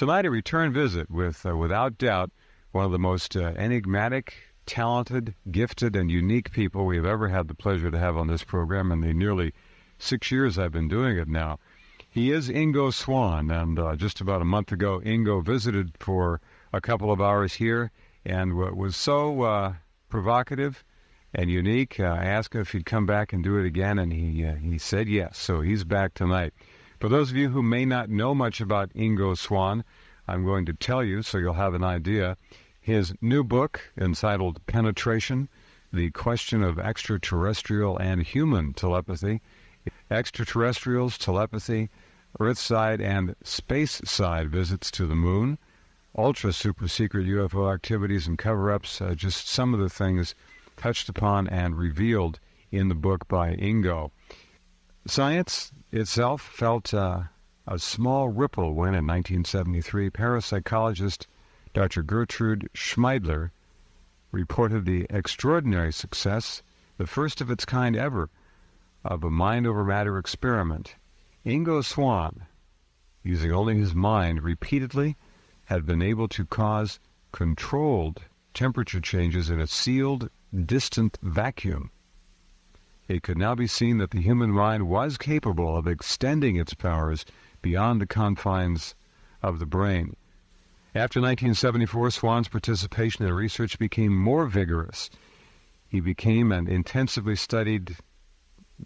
Tonight, a return visit with, uh, without doubt, one of the most uh, enigmatic, talented, gifted, and unique people we have ever had the pleasure to have on this program in the nearly six years I've been doing it now. He is Ingo Swann, and uh, just about a month ago, Ingo visited for a couple of hours here and was so uh, provocative and unique. Uh, I asked him if he'd come back and do it again, and he uh, he said yes. So he's back tonight. For those of you who may not know much about Ingo Swann, I'm going to tell you so you'll have an idea. His new book, entitled Penetration The Question of Extraterrestrial and Human Telepathy, Extraterrestrials, Telepathy, Earthside and Space Side Visits to the Moon, Ultra Super Secret UFO Activities and Cover Ups, uh, just some of the things touched upon and revealed in the book by Ingo. Science itself felt uh, a small ripple when, in 1973, parapsychologist Dr. Gertrude Schmeidler reported the extraordinary success, the first of its kind ever, of a mind over matter experiment. Ingo Swann, using only his mind repeatedly, had been able to cause controlled temperature changes in a sealed, distant vacuum. It could now be seen that the human mind was capable of extending its powers beyond the confines of the brain. After 1974, Swann's participation in research became more vigorous. He became an intensively studied,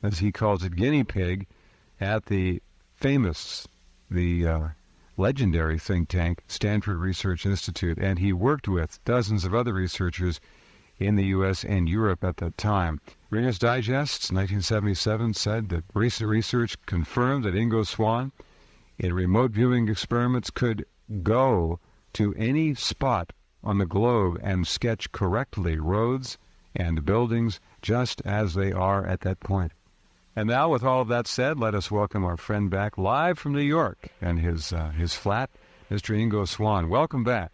as he calls it, guinea pig at the famous, the uh, legendary think tank, Stanford Research Institute, and he worked with dozens of other researchers in the U.S. and Europe at that time. Reader's Digest, 1977, said that recent research confirmed that Ingo Swann, in remote viewing experiments, could go to any spot on the globe and sketch correctly roads and buildings just as they are at that point. And now, with all of that said, let us welcome our friend back live from New York and his uh, his flat, Mr. Ingo Swann. Welcome back.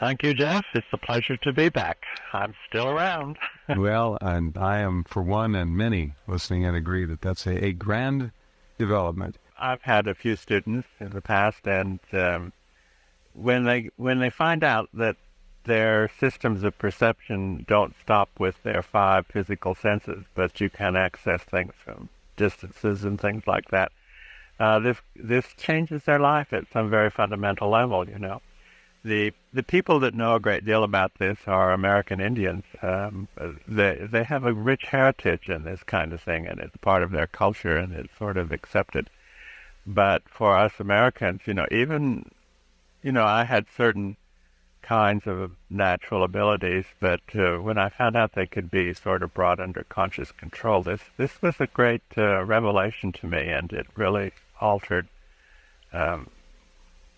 Thank you, Jeff. It's a pleasure to be back. I'm still around. well, and I am, for one, and many listening and agree that that's a, a grand development. I've had a few students in the past, and um, when they when they find out that their systems of perception don't stop with their five physical senses, but you can access things from distances and things like that. Uh, this this changes their life at some very fundamental level, you know the the people that know a great deal about this are American Indians. Um, they they have a rich heritage in this kind of thing, and it's part of their culture, and it's sort of accepted. But for us Americans, you know, even you know, I had certain kinds of natural abilities, but uh, when I found out they could be sort of brought under conscious control, this this was a great uh, revelation to me, and it really altered um,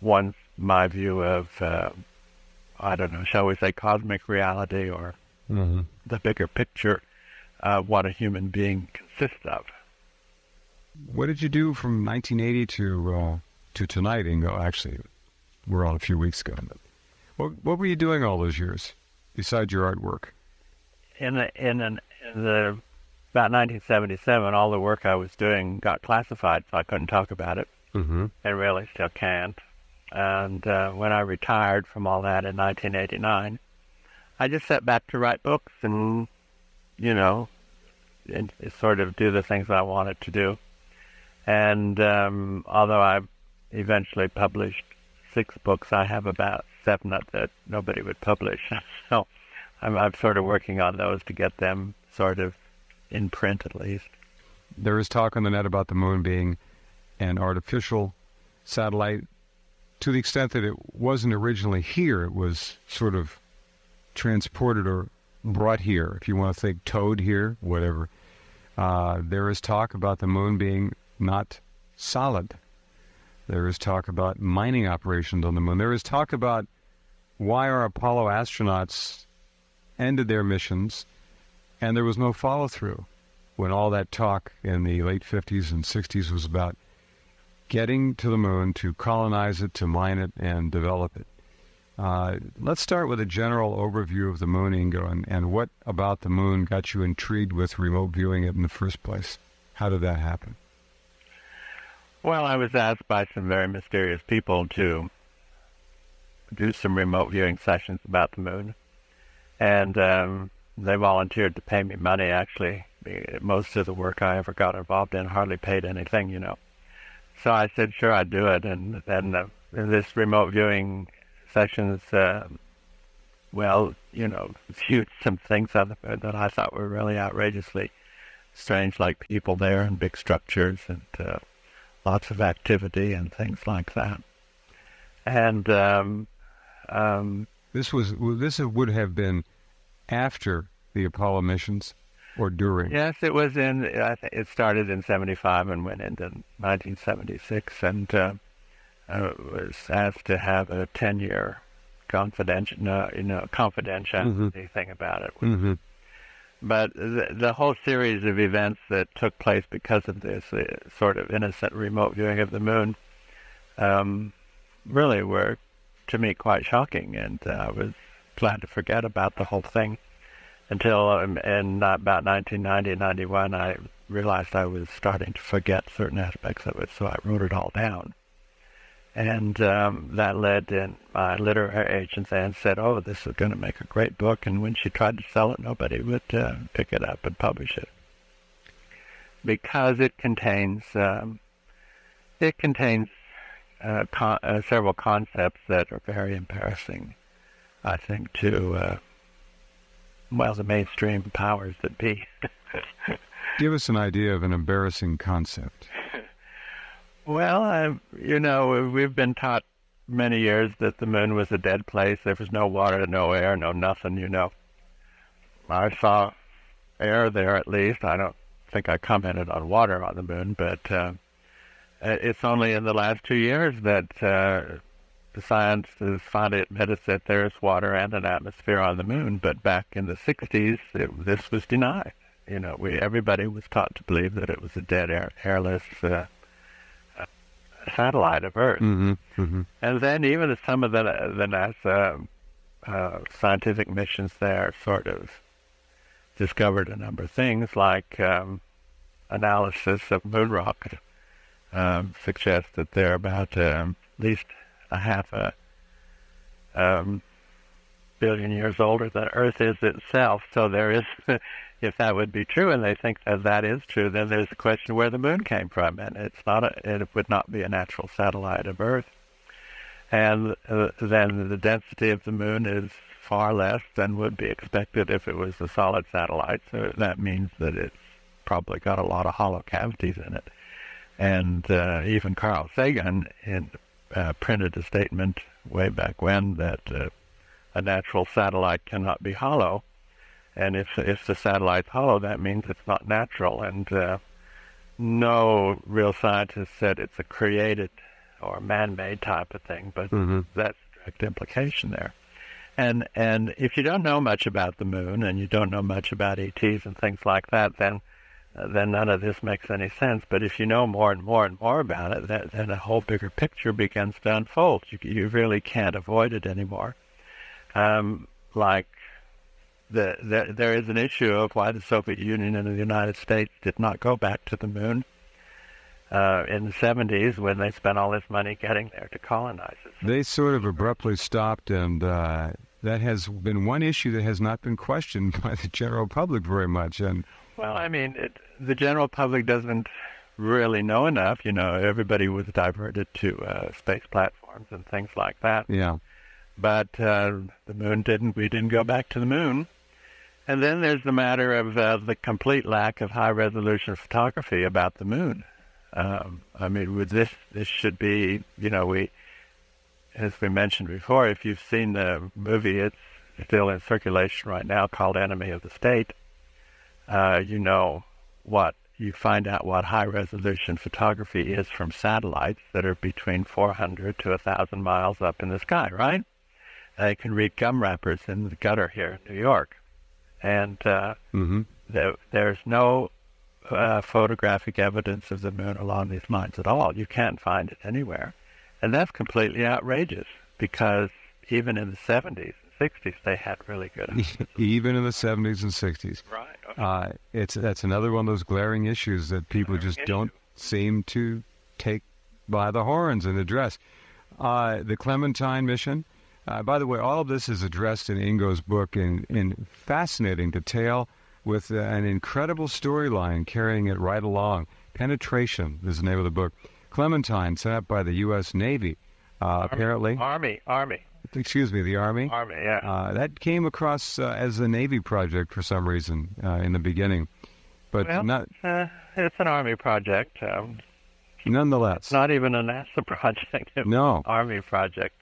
one's my view of, uh, I don't know, shall we say cosmic reality or mm-hmm. the bigger picture of what a human being consists of. What did you do from 1980 to uh, to tonight, Ingo? Actually, we're on a few weeks ago. What, what were you doing all those years besides your artwork? In the in, an, in the about 1977, all the work I was doing got classified, so I couldn't talk about it, mm-hmm. and really still can't. And uh, when I retired from all that in 1989, I just sat back to write books and, you know, and sort of do the things I wanted to do. And um, although I eventually published six books, I have about seven that nobody would publish. so I'm, I'm sort of working on those to get them sort of in print at least. There is talk on the net about the moon being an artificial satellite to the extent that it wasn't originally here, it was sort of transported or brought here, if you want to think towed here, whatever. Uh, there is talk about the moon being not solid. There is talk about mining operations on the moon. There is talk about why our Apollo astronauts ended their missions and there was no follow through when all that talk in the late 50s and 60s was about getting to the moon to colonize it, to mine it, and develop it. Uh, let's start with a general overview of the moon, Ingo, and, and what about the moon got you intrigued with remote viewing it in the first place? How did that happen? Well, I was asked by some very mysterious people to do some remote viewing sessions about the moon, and um, they volunteered to pay me money. Actually, most of the work I ever got involved in hardly paid anything, you know. So I said, sure, I'd do it. And then uh, this remote viewing sessions, uh, well, you know, viewed some things that I thought were really outrageously strange, like people there and big structures and uh, lots of activity and things like that. And um, um, this was this would have been after the Apollo missions or during? Yes, it was in. It started in '75 and went into 1976, and uh, I was asked to have a 10-year confidential, no, you know, confidentiality mm-hmm. thing about it. Mm-hmm. But the, the, whole series of events that took place because of this uh, sort of innocent remote viewing of the moon um, really were, to me, quite shocking, and uh, I was glad to forget about the whole thing until um, in about 1990, 91, I realized I was starting to forget certain aspects of it, so I wrote it all down. And um, that led in my literary agent then said, oh, this is going to make a great book. And when she tried to sell it, nobody would uh, pick it up and publish it. Because it contains, um, it contains uh, con- uh, several concepts that are very embarrassing, I think, to uh, well, the mainstream powers that be. Give us an idea of an embarrassing concept. Well, I, you know, we've been taught many years that the moon was a dead place. There was no water, no air, no nothing, you know. I saw air there at least. I don't think I commented on water on the moon, but uh, it's only in the last two years that uh, the science has finally admitted that there is water and an atmosphere on the moon, but back in the 60s, it, this was denied. You know, we everybody was taught to believe that it was a dead, air, airless uh, uh, satellite of Earth. Mm-hmm, mm-hmm. And then even some of the the NASA uh, scientific missions there sort of discovered a number of things, like um, analysis of moon rock um, suggests that they're about um, at least a half a um, billion years older than Earth is itself. So there is, if that would be true, and they think that that is true, then there's a question where the moon came from, and it's not a, it would not be a natural satellite of Earth. And uh, then the density of the moon is far less than would be expected if it was a solid satellite. So that means that it's probably got a lot of hollow cavities in it. And uh, even Carl Sagan, in uh, printed a statement way back when that uh, a natural satellite cannot be hollow, and if if the satellite's hollow, that means it's not natural. And uh, no real scientist said it's a created or man-made type of thing, but mm-hmm. that's the direct implication there. And and if you don't know much about the moon and you don't know much about ETs and things like that, then then none of this makes any sense. But if you know more and more and more about it, then, then a whole bigger picture begins to unfold. You, you really can't avoid it anymore. Um, like the, the, there is an issue of why the Soviet Union and the United States did not go back to the moon uh, in the 70s when they spent all this money getting there to colonize it. They sort of abruptly stopped, and uh, that has been one issue that has not been questioned by the general public very much. And well, I mean, it, the general public doesn't really know enough. You know, everybody was diverted to uh, space platforms and things like that. Yeah. But uh, the moon didn't. We didn't go back to the moon. And then there's the matter of uh, the complete lack of high resolution photography about the moon. Um, I mean, with this, this should be, you know, we, as we mentioned before, if you've seen the movie, it's still in circulation right now called Enemy of the State. Uh, you know what you find out what high resolution photography is from satellites that are between 400 to 1,000 miles up in the sky, right? They can read gum wrappers in the gutter here in New York. And uh, mm-hmm. there, there's no uh, photographic evidence of the moon along these lines at all. You can't find it anywhere. And that's completely outrageous because even in the 70s, 60s, they had really good. Even in the 70s and 60s. Right. Okay. Uh, it's that's another one of those glaring issues that people glaring just issue. don't seem to take by the horns and address. Uh, the Clementine mission, Uh, by the way, all of this is addressed in Ingo's book in, in fascinating detail with uh, an incredible storyline carrying it right along. Penetration is the name of the book. Clementine, sent up by the U.S. Navy, uh, Army, apparently. Army, Army, Excuse me, the Army. Army. Yeah. Uh, that came across uh, as a Navy project for some reason uh, in the beginning, but well, not uh, it's an Army project. Um, nonetheless. it's not even a NASA project. No. Army project.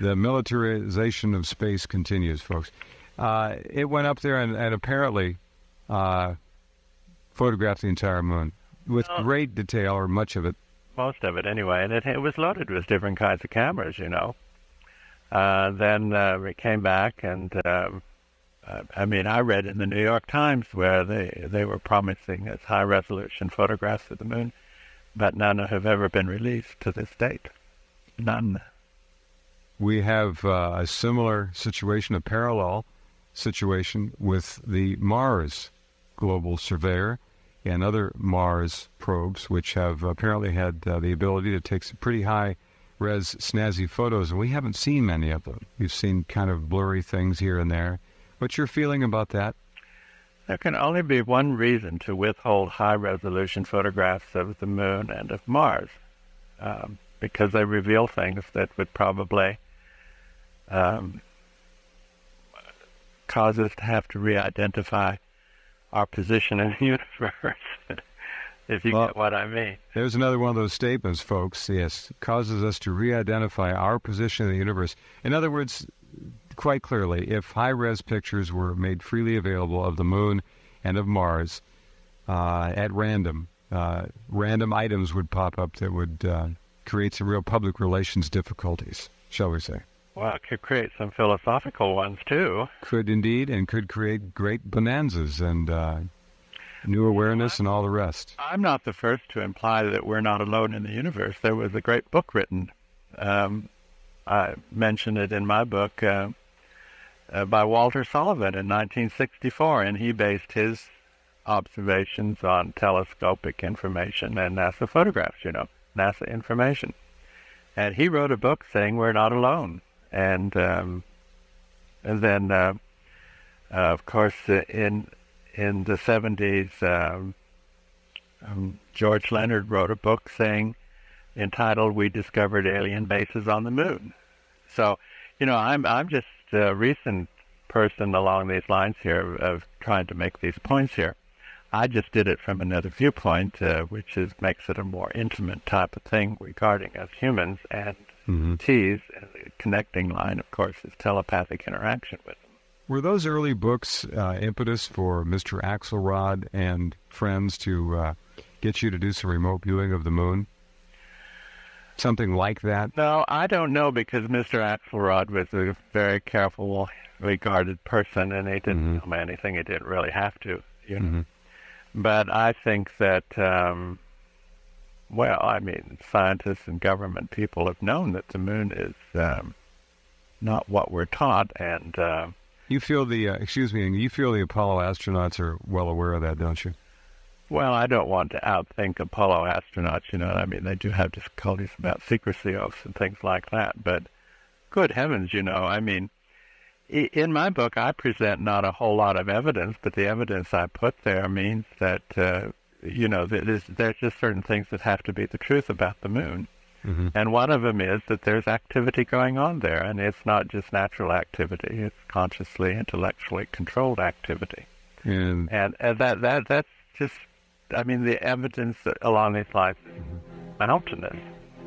the militarization of space continues, folks. Uh, it went up there and, and apparently uh, photographed the entire moon with great detail, or much of it. most of it anyway, and it, it was loaded with different kinds of cameras, you know. Uh, then uh, we came back, and um, uh, I mean, I read in the New York Times where they they were promising as high resolution photographs of the moon, but none have ever been released to this date. None. We have uh, a similar situation, a parallel situation with the Mars Global Surveyor and other Mars probes, which have apparently had uh, the ability to take some pretty high res snazzy photos, and we haven't seen many of them. We've seen kind of blurry things here and there. What's your feeling about that? There can only be one reason to withhold high resolution photographs of the moon and of Mars, um, because they reveal things that would probably um, cause us to have to re identify our position in the universe, if you Well- get what I mean. There's another one of those statements, folks. Yes, causes us to re-identify our position in the universe. In other words, quite clearly, if high-res pictures were made freely available of the moon and of Mars uh, at random, uh, random items would pop up that would uh, create some real public relations difficulties, shall we say? Well, it could create some philosophical ones too. Could indeed, and could create great bonanzas and uh, new awareness and all the rest. I'm not the first to imply that we're not alone in the universe. There was a great book written. Um, I mentioned it in my book uh, uh, by Walter Sullivan in 1964, and he based his observations on telescopic information and NASA photographs, you know, NASA information. And he wrote a book saying we're not alone. And um, and then, uh, uh, of course, uh, in in the 70s, um, um, George Leonard wrote a book saying, entitled "We Discovered Alien Bases on the Moon." So, you know, I'm I'm just a recent person along these lines here of trying to make these points here. I just did it from another viewpoint, uh, which is makes it a more intimate type of thing regarding us humans and hmm T's. And the connecting line, of course, is telepathic interaction with. Were those early books uh, impetus for Mr. Axelrod and friends to uh, get you to do some remote viewing of the moon? Something like that? No, I don't know because Mr. Axelrod was a very careful, regarded person, and he didn't tell me anything he didn't really have to. You know. Mhm. But I think that, um, well, I mean, scientists and government people have known that the moon is um, not what we're taught, and uh, You feel the, uh, excuse me, you feel the Apollo astronauts are well aware of that, don't you? well, I don't want to outthink Apollo astronauts. You know, I mean, they do have difficulties about secrecy oaths and things like that. But good heavens, you know, I mean, in my book, I present not a whole lot of evidence, but the evidence I put there means that, uh, you know, there's, there's just certain things that have to be the truth about the moon. Mm-hmm. And one of them is that there's activity going on there, and it's not just natural activity; it's consciously, intellectually controlled activity. And And, and that that that's just, I mean, the evidence along these lines is mountainous.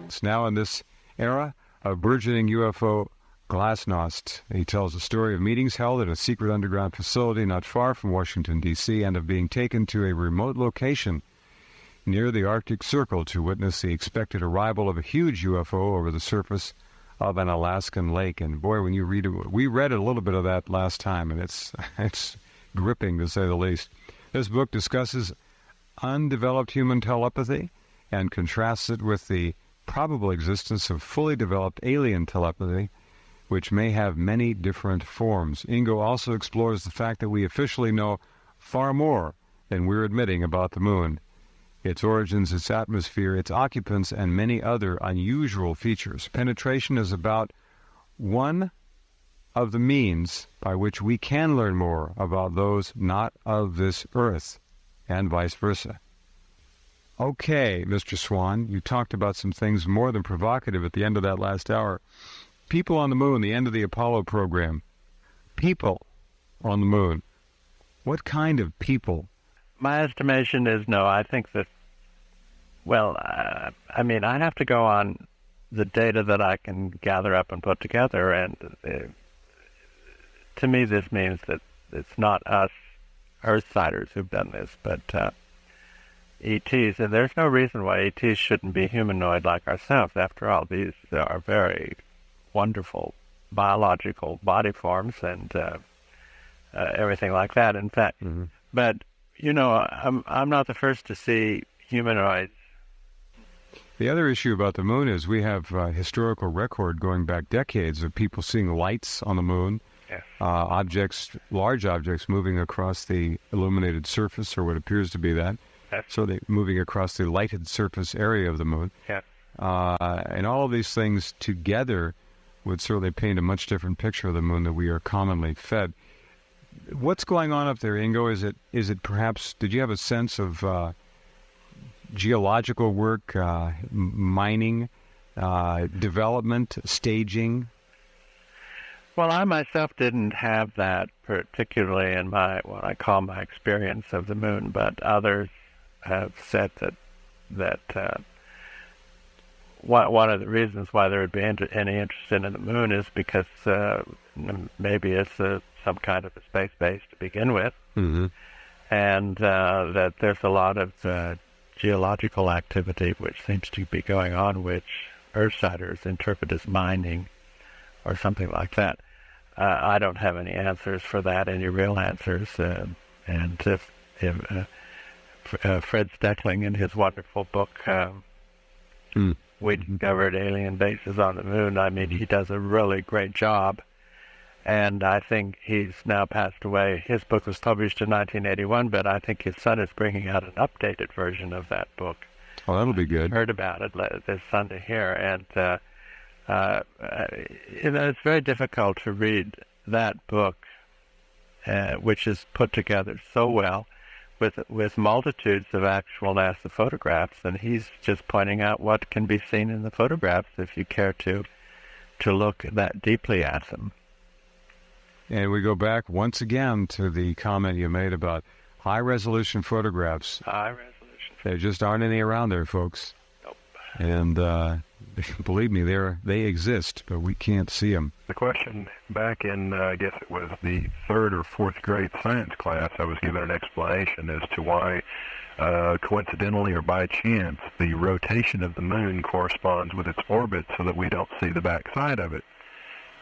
it's now in this era of burgeoning UFO glasnost. He tells the story of meetings held at a secret underground facility not far from Washington, D.C., and of being taken to a remote location near the Arctic Circle to witness the expected arrival of a huge UFO over the surface of an Alaskan lake. And boy, when you read it, we read a little bit of that last time, and it's it's gripping to say the least. This book discusses undeveloped human telepathy and contrasts it with the probable existence of fully developed alien telepathy, which may have many different forms. Ingo also explores the fact that we officially know far more than we're admitting about the moon its origins, its atmosphere, its occupants, and many other unusual features. Penetration is about one of the means by which we can learn more about those not of this earth, and vice versa. Okay, Mr. Swann, you talked about some things more than provocative at the end of that last hour. People on the moon, the end of the Apollo program. People on the moon. What kind of people? My estimation is no. I think that, well, uh, I mean, I'd have to go on the data that I can gather up and put together, and uh, to me, this means that it's not us Earthsiders who've done this, but uh, ETs. And there's no reason why ETs shouldn't be humanoid like ourselves. After all, these are very wonderful biological body forms and uh, uh, everything like that. In fact, mm-hmm. but you know, I'm I'm not the first to see humanoids. The other issue about the moon is we have a historical record going back decades of people seeing lights on the moon, uh, objects, large objects moving across the illuminated surface, or what appears to be that. Yes. So they moving across the lighted surface area of the moon. Yes. Uh, and all of these things together would certainly paint a much different picture of the moon that we are commonly fed. What's going on up there, Ingo? Is it is it perhaps? Did you have a sense of uh, geological work, uh, mining, uh, development, staging? Well, I myself didn't have that particularly in my what I call my experience of the moon, but others have said that that uh, one of the reasons why there would be any interest in the moon is because uh, maybe it's a, some kind of a space base to begin with, mm-hmm. and uh, that there's a lot of uh, geological activity which seems to be going on, which Earthsiders interpret as mining or something like that. Uh, I don't have any answers for that, any real answers, uh, and if, if uh, Fred Steckling in his wonderful book. Um, mm. We discovered alien bases on the moon. I mean, he does a really great job. And I think he's now passed away. His book was published in 1981, but I think his son is bringing out an updated version of that book. Oh, that'll be good. I heard about it this Sunday here, and uh, uh, you know, it's very difficult to read that book, uh, which is put together so well with with multitudes of actual NASA photographs, and he's just pointing out what can be seen in the photographs if you care to to look that deeply at them. And we go back once again to the comment you made about high resolution photographs. High resolution. There just aren't any around there, folks. Nope. And uh, believe me, they they exist, but we can't see them. The question back in, uh, I guess it was the third or fourth grade science class, I was given an explanation as to why, uh, coincidentally or by chance, the rotation of the moon corresponds with its orbit so that we don't see the back side of it.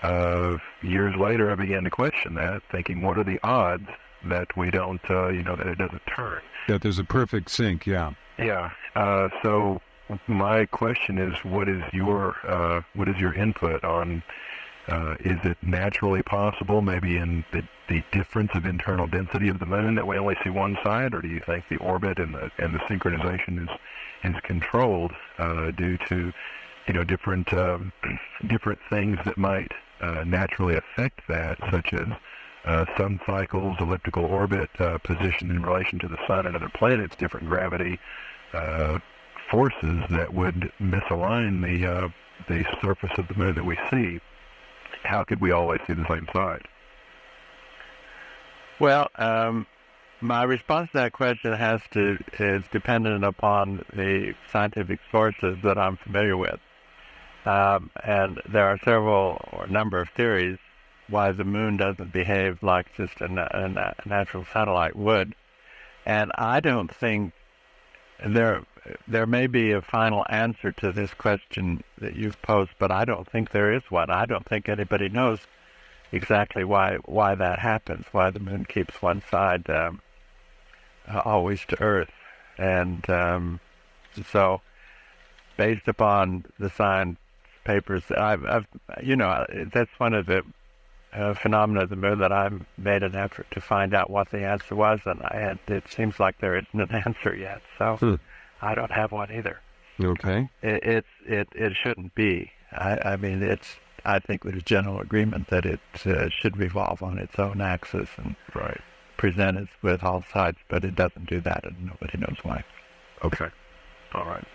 Uh, years later, I began to question that, thinking, what are the odds that we don't, uh, you know, that it doesn't turn? That there's a perfect sync, yeah. Yeah. Uh, so my question is, what is your uh, what is your input on? Uh, is it naturally possible, maybe in the, the difference of internal density of the moon, that we only see one side, or do you think the orbit and the and the synchronization is is controlled uh, due to you know different um, different things that might uh, naturally affect that, such as uh, sun cycles, elliptical orbit, uh, position in relation to the sun and other planets, different gravity, uh, forces that would misalign the uh, the surface of the moon that we see, how could we always see the same side? Well, um, my response to that question has to is dependent upon the scientific sources that I'm familiar with, um, and there are several or a number of theories why the moon doesn't behave like just a, a natural satellite would, and I don't think there there may be a final answer to this question that you've posed, but I don't think there is one. I don't think anybody knows exactly why why that happens, why the moon keeps one side um, uh, always to Earth, and um, so based upon the science papers, I've, I've you know that's one of the uh, phenomena of the moon that I've made an effort to find out what the answer was, and I had, it seems like there isn't an answer yet. So. Hmm. I don't have one either. Okay. It, it's it it shouldn't be. I I mean it's I think there's general agreement that it uh, should revolve on its own axis and Right. present us with all sides, but it doesn't do that, and nobody knows why. Okay. All right.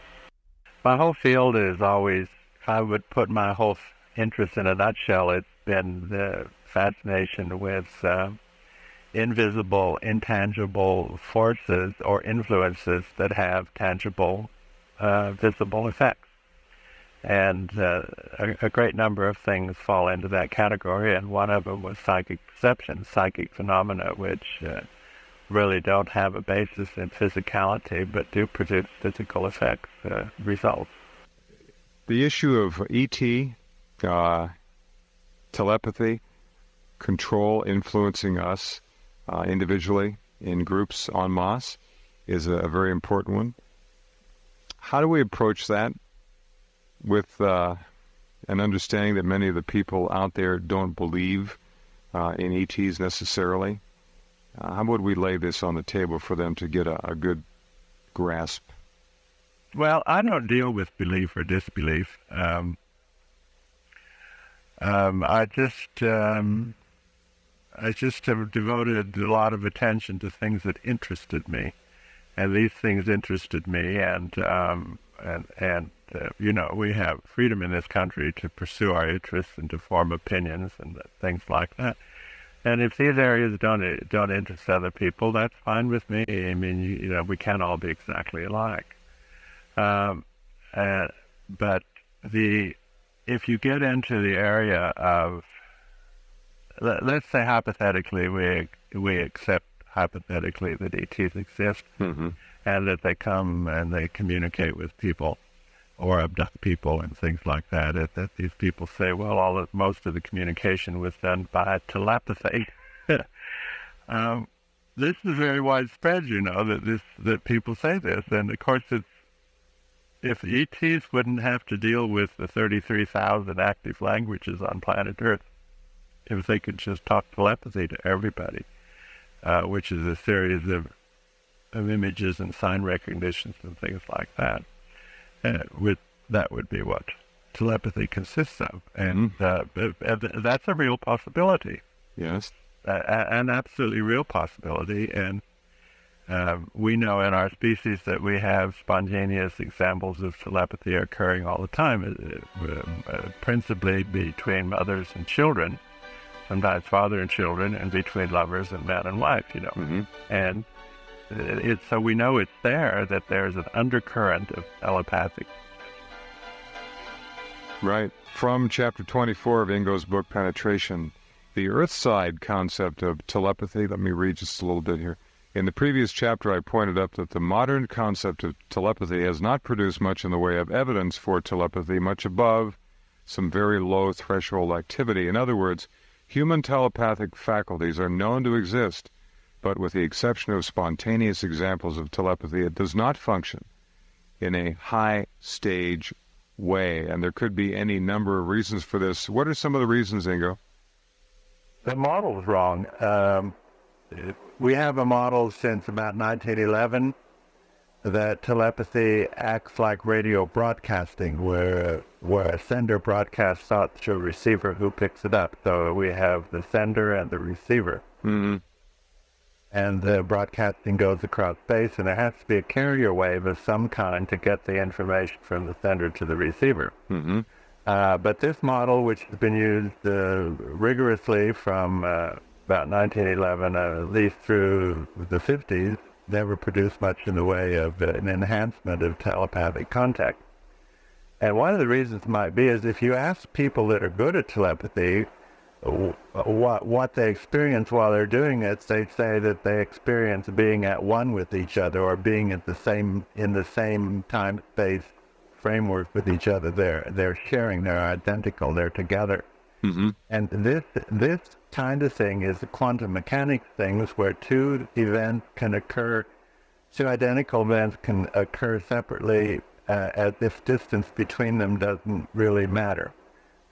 My whole field is always, I would put my whole interest in a nutshell, it's been the fascination with uh, invisible, intangible forces or influences that have tangible, uh, visible effects. And uh, a, a great number of things fall into that category, and one of them was psychic perception, psychic phenomena, which uh, really don't have a basis in physicality, but do produce physical effects, uh, results. The issue of ET, uh, telepathy, control influencing us uh, individually in groups en masse is a, a, very important one. How do we approach that with uh, an understanding that many of the people out there don't believe uh, in ETs necessarily? Uh, how would we lay this on the table for them to get a, a good grasp? Well, I don't deal with belief or disbelief. Um, um, I just um, I just have devoted a lot of attention to things that interested me, and these things interested me, and um, and and uh, you know we have freedom in this country to pursue our interests and to form opinions and things like that. And if these areas don't don't interest other people, that's fine with me. I mean, you, you know, we can't all be exactly alike. Um, uh, but the if you get into the area of let, us say hypothetically we we accept hypothetically that ETs exist mm-hmm. and that they come and they communicate with people or abduct people and things like that. That, that these people say, well, all of, most of the communication was done by telepathy. um, this is very widespread, you know, that this that people say this, and of course it's if ETs wouldn't have to deal with the 33,000 active languages on planet Earth, if they could just talk telepathy to everybody, uh, which is a series of, of images and sign recognitions and things like that, uh, with, that would be what telepathy consists of. And mm. uh, that's a real possibility. Yes. an absolutely real possibility. And um, we know in our species that we have spontaneous examples of telepathy occurring all the time, uh, uh, principally between mothers and children, sometimes father and children, and between lovers and man and wife, you know. Mm-hmm. And it's so we know it's there that there's an undercurrent of telepathic. Right. From chapter 24 of Ingo's book, Penetration, the Earthside concept of telepathy. Let me read just a little bit here. In the previous chapter, I pointed up that the modern concept of telepathy has not produced much in the way of evidence for telepathy, much above some very low threshold activity. In other words, human telepathic faculties are known to exist, but with the exception of spontaneous examples of telepathy, it does not function in a high stage way. And there could be any number of reasons for this. What are some of the reasons, Ingo? The model is wrong. Um, we have a model since about 1911 that telepathy acts like radio broadcasting, where where a sender broadcasts out to a receiver who picks it up. So we have the sender and the receiver, mm-hmm. and the broadcasting goes across space, and there has to be a carrier wave of some kind to get the information from the sender to the receiver. Mm-hmm. Uh, but this model, which has been used uh, rigorously from uh, about 1911, uh, at least through the 50s, never produced much in the way of uh, an enhancement of telepathic contact. And one of the reasons might be is if you ask people that are good at telepathy what what they experience while they're doing it, they say that they experience being at one with each other or being at the same in the same time space framework with each other. They're they're sharing. They're identical. They're together. Mm-hmm. And this this kind of thing is the quantum mechanics things where two events can occur, two identical events can occur separately uh, as if distance between them doesn't really matter.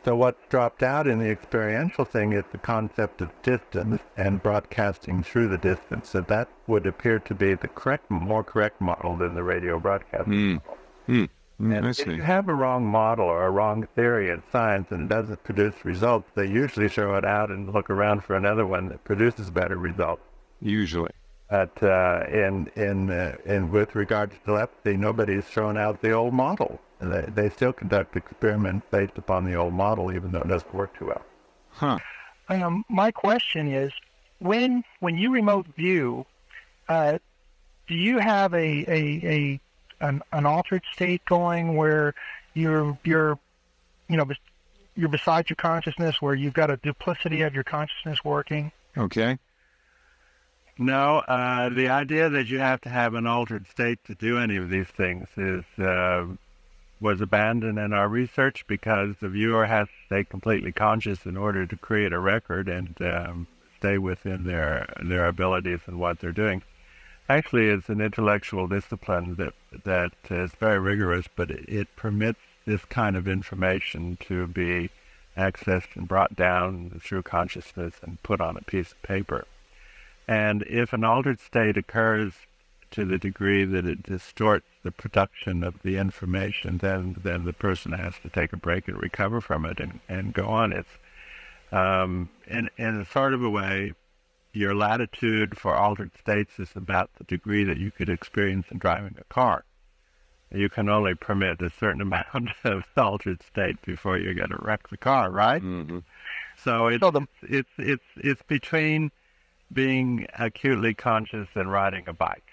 So what's dropped out in the experiential thing is the concept of distance and broadcasting through the distance. So that would appear to be the correct, more correct model than the radio broadcasting mm. model. Mm. And if you have a wrong model or a wrong theory in science and it doesn't produce results, they usually throw it out and look around for another one that produces better results. Usually. But uh, in in uh, in with regard to telepathy, nobody's thrown out the old model. They, they still conduct experiments based upon the old model, even though it doesn't work too well. Huh. Um, my question is, when when you remote view, uh, do you have a, a, a an, an altered state going where you're you're you know you're beside your consciousness, where you've got a duplicity of your consciousness working? Okay. No, uh, the idea that you have to have an altered state to do any of these things is uh, was abandoned in our research because the viewer has to stay completely conscious in order to create a record and um, stay within their their abilities and what they're doing. Actually, it's an intellectual discipline that that is very rigorous, but it, it permits this kind of information to be accessed and brought down through consciousness and put on a piece of paper. And if an altered state occurs to the degree that it distorts the production of the information, then then the person has to take a break and recover from it and, and go on. It's um, in in a sort of a way, your latitude for altered states is about the degree that you could experience in driving a car. You can only permit a certain amount of altered state before you're going to wreck the car, right? hmm So it's So the- it's it's it's between being acutely conscious and riding a bike.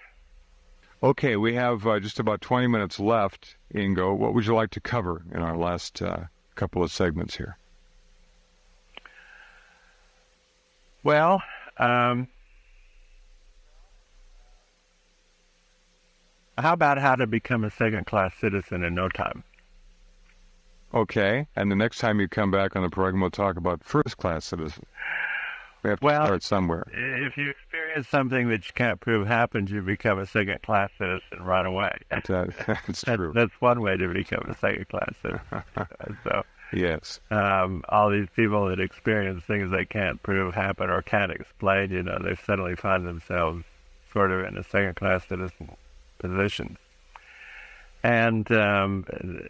Okay, we have uh, just about 20 minutes left, Ingo. What would you like to cover in our last uh, couple of segments here? Well, um, how about how to become a second-class citizen in no time? Okay, and the next time you come back on the program, we'll talk about first class citizens. We have to Well- start somewhere. If you experience something that you can't prove happens, you become a second-class citizen right away. That, that's That- true. that's one way to become a second-class citizen. so. Yes. um, all these people that experience things they can't prove happen or can't explain, you know, they suddenly find themselves sort of in a second class citizen position. And um,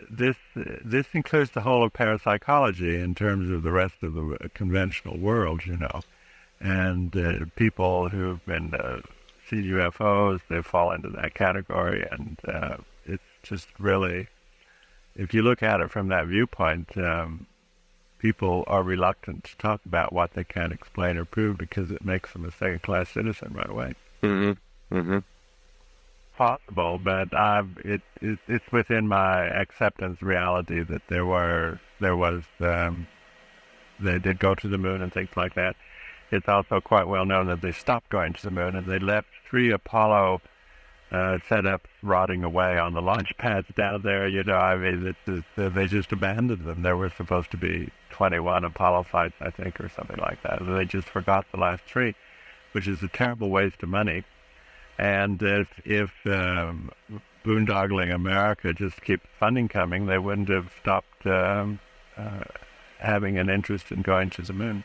this this includes the whole of parapsychology in terms of the rest of the conventional world, you know. And uh, people who've been uh, seen UFOs, they fall into that category, and uh, it's just really if you look at it from that viewpoint, um, people are reluctant to talk about what they can't explain or prove because it makes them a second-class citizen right away. Mm-hmm. Mm-hmm. Possible, but I've, it, it it's within my acceptance reality that there were there was um, they did go to the moon and things like that. It's also quite well known that they stopped going to the moon and they left three Apollo uh, setups rotting away on the launch pads down there. You know, I mean, it's, it's, they just abandoned them. There were supposed to be 21 Apollo flights, I think, or something like that. And they just forgot the last three, which is a terrible waste of money. And if if um, boondoggling America just kept funding coming, they wouldn't have stopped um, uh, having an interest in going to the moon.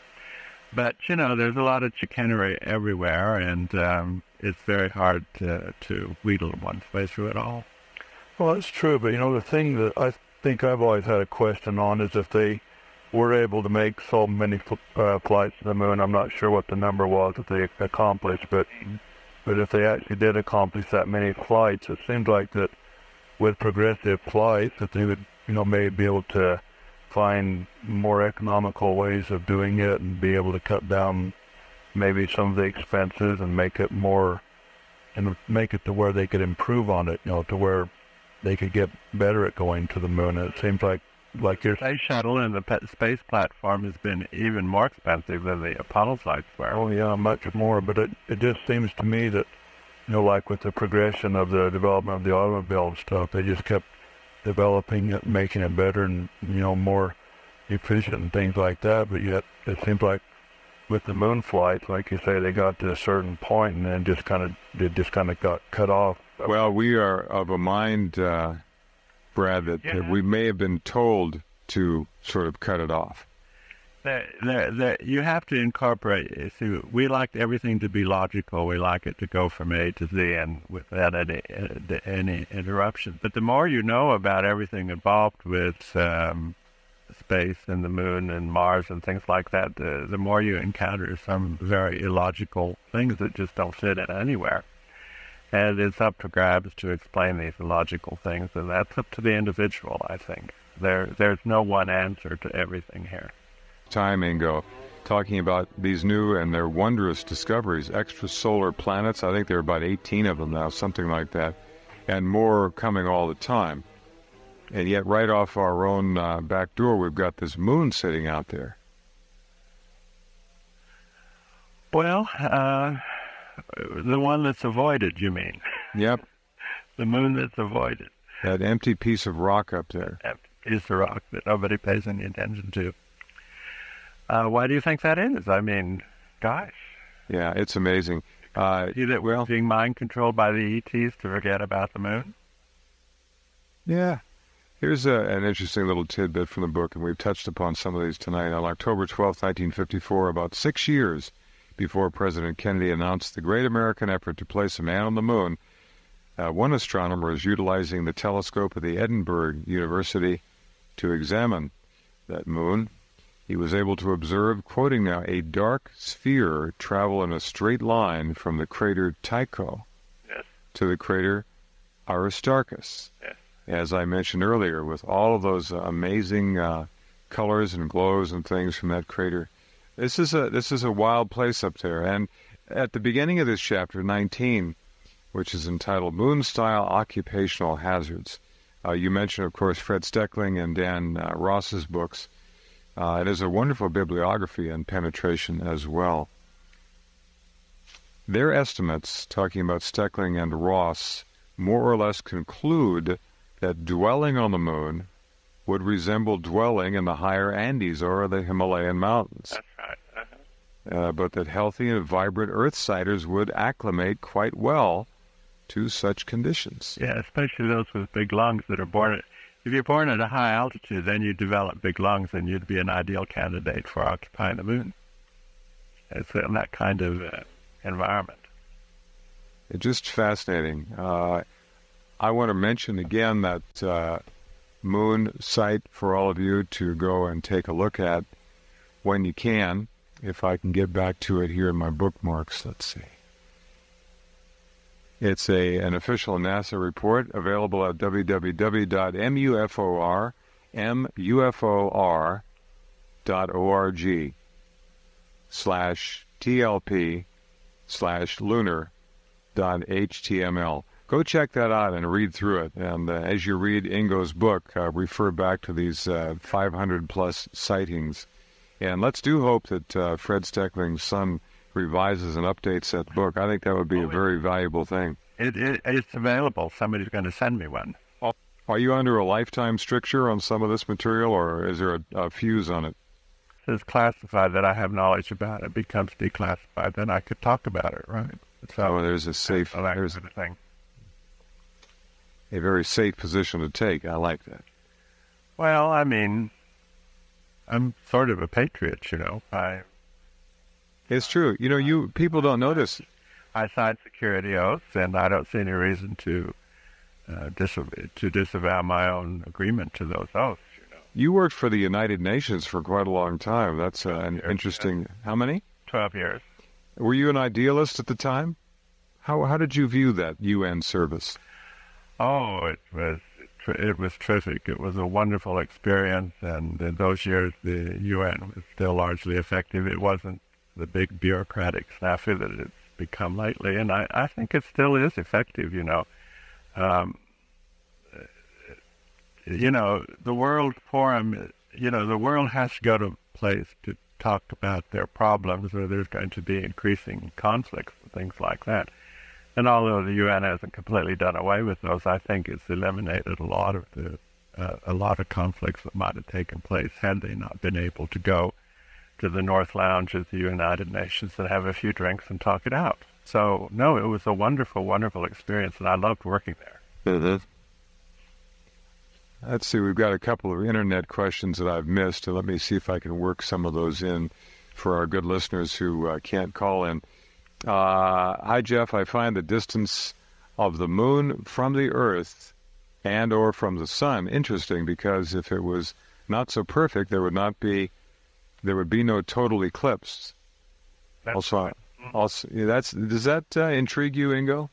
But you know, there's a lot of chicanery everywhere, and um, it's very hard to, to wheedle one's way through it all. Well, that's true, but you know, the thing that I think I've always had a question on is if they were able to make so many uh, flights to the moon. I'm not sure what the number was that they accomplished, but but if they actually did accomplish that many flights, it seems like that with progressive flights, that they would, you know, maybe be able to find more economical ways of doing it and be able to cut down maybe some of the expenses and make it more and make it to where they could improve on it, you know, to where they could get better at going to the moon. And it seems like like you're Space shuttle and the space platform has been even more expensive than the Apollo flights were. Oh yeah, much more. But it it just seems to me that you know, like with the progression of the development of the automobile and stuff, they just kept developing it, making it better and you know more efficient and things like that. But yet it seems like with the moon flight, like you say, they got to a certain point and then just kind of they just kind of got cut off. Well, we are of a mind, uh, Brad, that, that we may have been told to sort of cut it off. That, there, there, you have to incorporate. See, we like everything to be logical. We like it to go from A to Z and without any, any interruption. But the more you know about everything involved with um, space and the moon and Mars and things like that, the, the more you encounter some very illogical things that just don't fit in anywhere. And it's up to grabs to explain these illogical things, and that's up to the individual, I think. There, there's no one answer to everything here. Time, Ingo, talking about these new and their wondrous discoveries, extrasolar planets. I think there are about 18 of them now, something like that, and more coming all the time. And yet, right off our own uh, back door, we've got this moon sitting out there. Well, uh, the one that's avoided, you mean? Yep. the moon that's avoided. That empty piece of rock up there. Empty piece of rock that nobody pays any attention to. Uh, why do you think that is? I mean, gosh. Yeah, it's amazing. Uh, See that we're being mind controlled by the ETs to forget about the moon? Yeah. Here's a, an interesting little tidbit from the book, and we've touched upon some of these tonight. On October 12, 1954, about six years before President Kennedy announced the great American effort to place a man on the moon, uh, one astronomer is utilizing the telescope of the Edinburgh University to examine that moon. He was able to observe, quoting now, a dark sphere travel in a straight line from the crater Tycho yes. to the crater Aristarchus. Yes as I mentioned earlier, with all of those uh, amazing uh, colors and glows and things from that crater. This is a this is a wild place up there. And at the beginning of this chapter 19, which is entitled Moon Style Occupational Hazards, uh, you mentioned, of course, Fred Steckling and Dan uh, Ross's books. Uh, it is a wonderful bibliography and penetration as well. Their estimates, talking about Steckling and Ross, more or less conclude that dwelling on the moon would resemble dwelling in the higher Andes or the Himalayan mountains. That's right. Uh-huh. Uh, but that healthy and vibrant Earthsiders would acclimate quite well to such conditions. Yeah, especially those with big lungs that are born at. If you're born at a high altitude, then you develop big lungs, and you'd be an ideal candidate for occupying the moon. It's in that kind of uh, environment. It's just fascinating. Uh, I want to mention again that uh, moon site for all of you to go and take a look at when you can. If I can get back to it here in my bookmarks, let's see. It's a an official NASA report available at www.mufor.org slash TLP slash lunar dot HTML go check that out and read through it. And uh, as you read Ingo's book, uh, refer back to these uh, 500 plus sightings. And let's do hope that uh, Fred Steckling's son revises and updates that book. I think that would be oh, a very valuable thing. It, it, it's available. Somebody's going to send me one. Are you under a lifetime stricture on some of this material, or is there a, a fuse on it? It's classified that I have knowledge about. It becomes declassified, then I could talk about it, right? So oh, there's a safe. there's a thing a very safe position to take. I like that. Well, I mean, I'm sort of a patriot, you know. I. It's true. You know, you people don't notice. I signed security oaths, and I don't see any reason to uh, dis- to disavow my own agreement to those oaths. You know. You worked for the United Nations for quite a long time. That's uh, an years, interesting. Yeah. How many? Twelve years. Were you an idealist at the time? How how did you view that UN service? Oh, it was it was terrific. It was a wonderful experience, and in those years, the UN was still largely effective. It wasn't the big bureaucratic snafu that it's become lately, and I, I think it still is effective. You know, um, you know, the World Forum. You know, the world has to go to a place to talk about their problems, where there's going to be increasing conflicts and things like that. And although the UN hasn't completely done away with those, I think it's eliminated a lot of the uh, a lot of conflicts that might have taken place had they not been able to go to the North Lounge of the United Nations and have a few drinks and talk it out. So no, it was a wonderful, wonderful experience, and I loved working there. Mm-hmm. let's see. We've got a couple of internet questions that I've missed, let me see if I can work some of those in for our good listeners who uh, can't call in. Uh, hi, Jeff. I find the distance of the moon from the Earth and or from the sun interesting because if it was not so perfect, there would not be there would be no total eclipse. That's also, right. also yeah, that's does that uh, intrigue you, Ingo?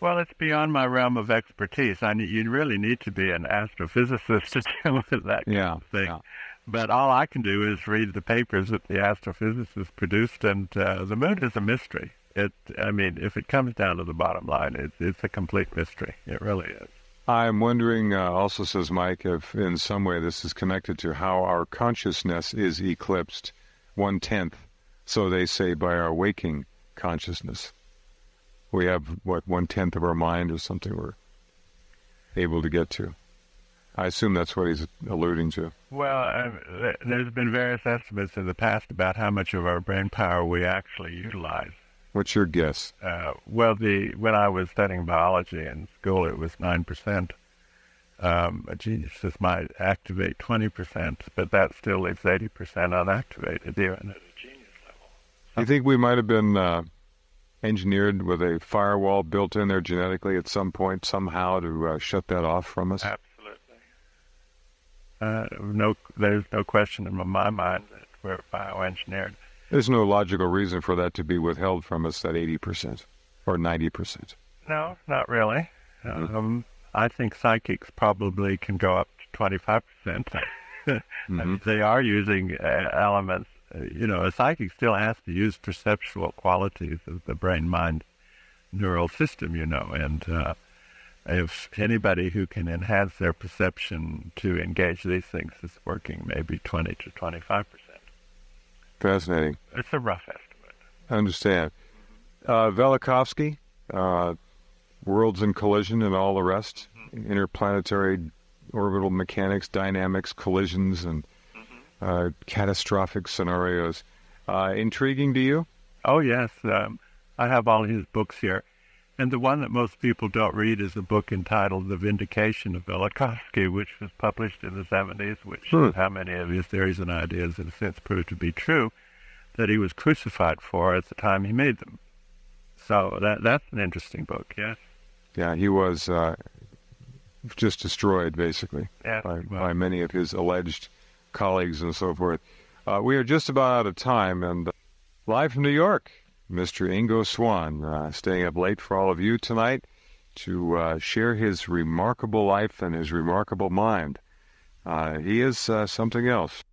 Well, it's beyond my realm of expertise. I need, you really need to be an astrophysicist to deal with that kind Yeah, of thing. yeah. But all I can do is read the papers that the astrophysicists produced, and uh, the moon is a mystery. It, I mean, if it comes down to the bottom line, it's it's a complete mystery. It really is. I'm wondering, uh, also says Mike, if in some way this is connected to how our consciousness is eclipsed one tenth, so they say, by our waking consciousness. We have, what, one tenth of our mind or something we're able to get to. I assume that's what he's alluding to. Well, uh, there's been various estimates in the past about how much of our brain power we actually utilize. What's your guess? Uh, well, the when I was studying biology in school, it was nine percent. Um, a genius might activate twenty percent, but that still leaves eighty percent unactivated, even at a genius level. You think we might have been uh, engineered with a firewall built in there genetically at some point, somehow, to uh, shut that off from us? Absolutely. Uh, no, there's no question in my mind that we're bioengineered. There's no logical reason for that to be withheld from us at 80% or 90%. No, not really. Um, I think psychics probably can go up to 25%. I mean, they are using uh, elements. Uh, you know, a psychic still has to use perceptual qualities of the brain mind neural system, you know, and uh, if anybody who can enhance their perception to engage these things is working maybe 20 to 25%. Fascinating. It's a rough estimate. I understand. Uh, Velikovsky, uh, worlds in collision and all the rest, interplanetary orbital mechanics, dynamics, collisions, and uh, catastrophic scenarios. Uh, intriguing to you? Oh, yes. Um, I have all his books here. And the one that most people don't read is a book entitled The Vindication of Velikovsky, which was published in the 70s, which Hmm. how many of his theories and ideas have since proved to be true that he was crucified for at the time he made them. So that that's an interesting book, yes. Yeah, he was uh, just destroyed, basically. Yes, by, well. by many of his alleged colleagues and so forth. Uh, we are just about out of time, and uh, live from New York, Mr. Ingo Swann, uh, staying up late for all of you tonight to uh, share his remarkable life and his remarkable mind. Uh, he is uh, something else.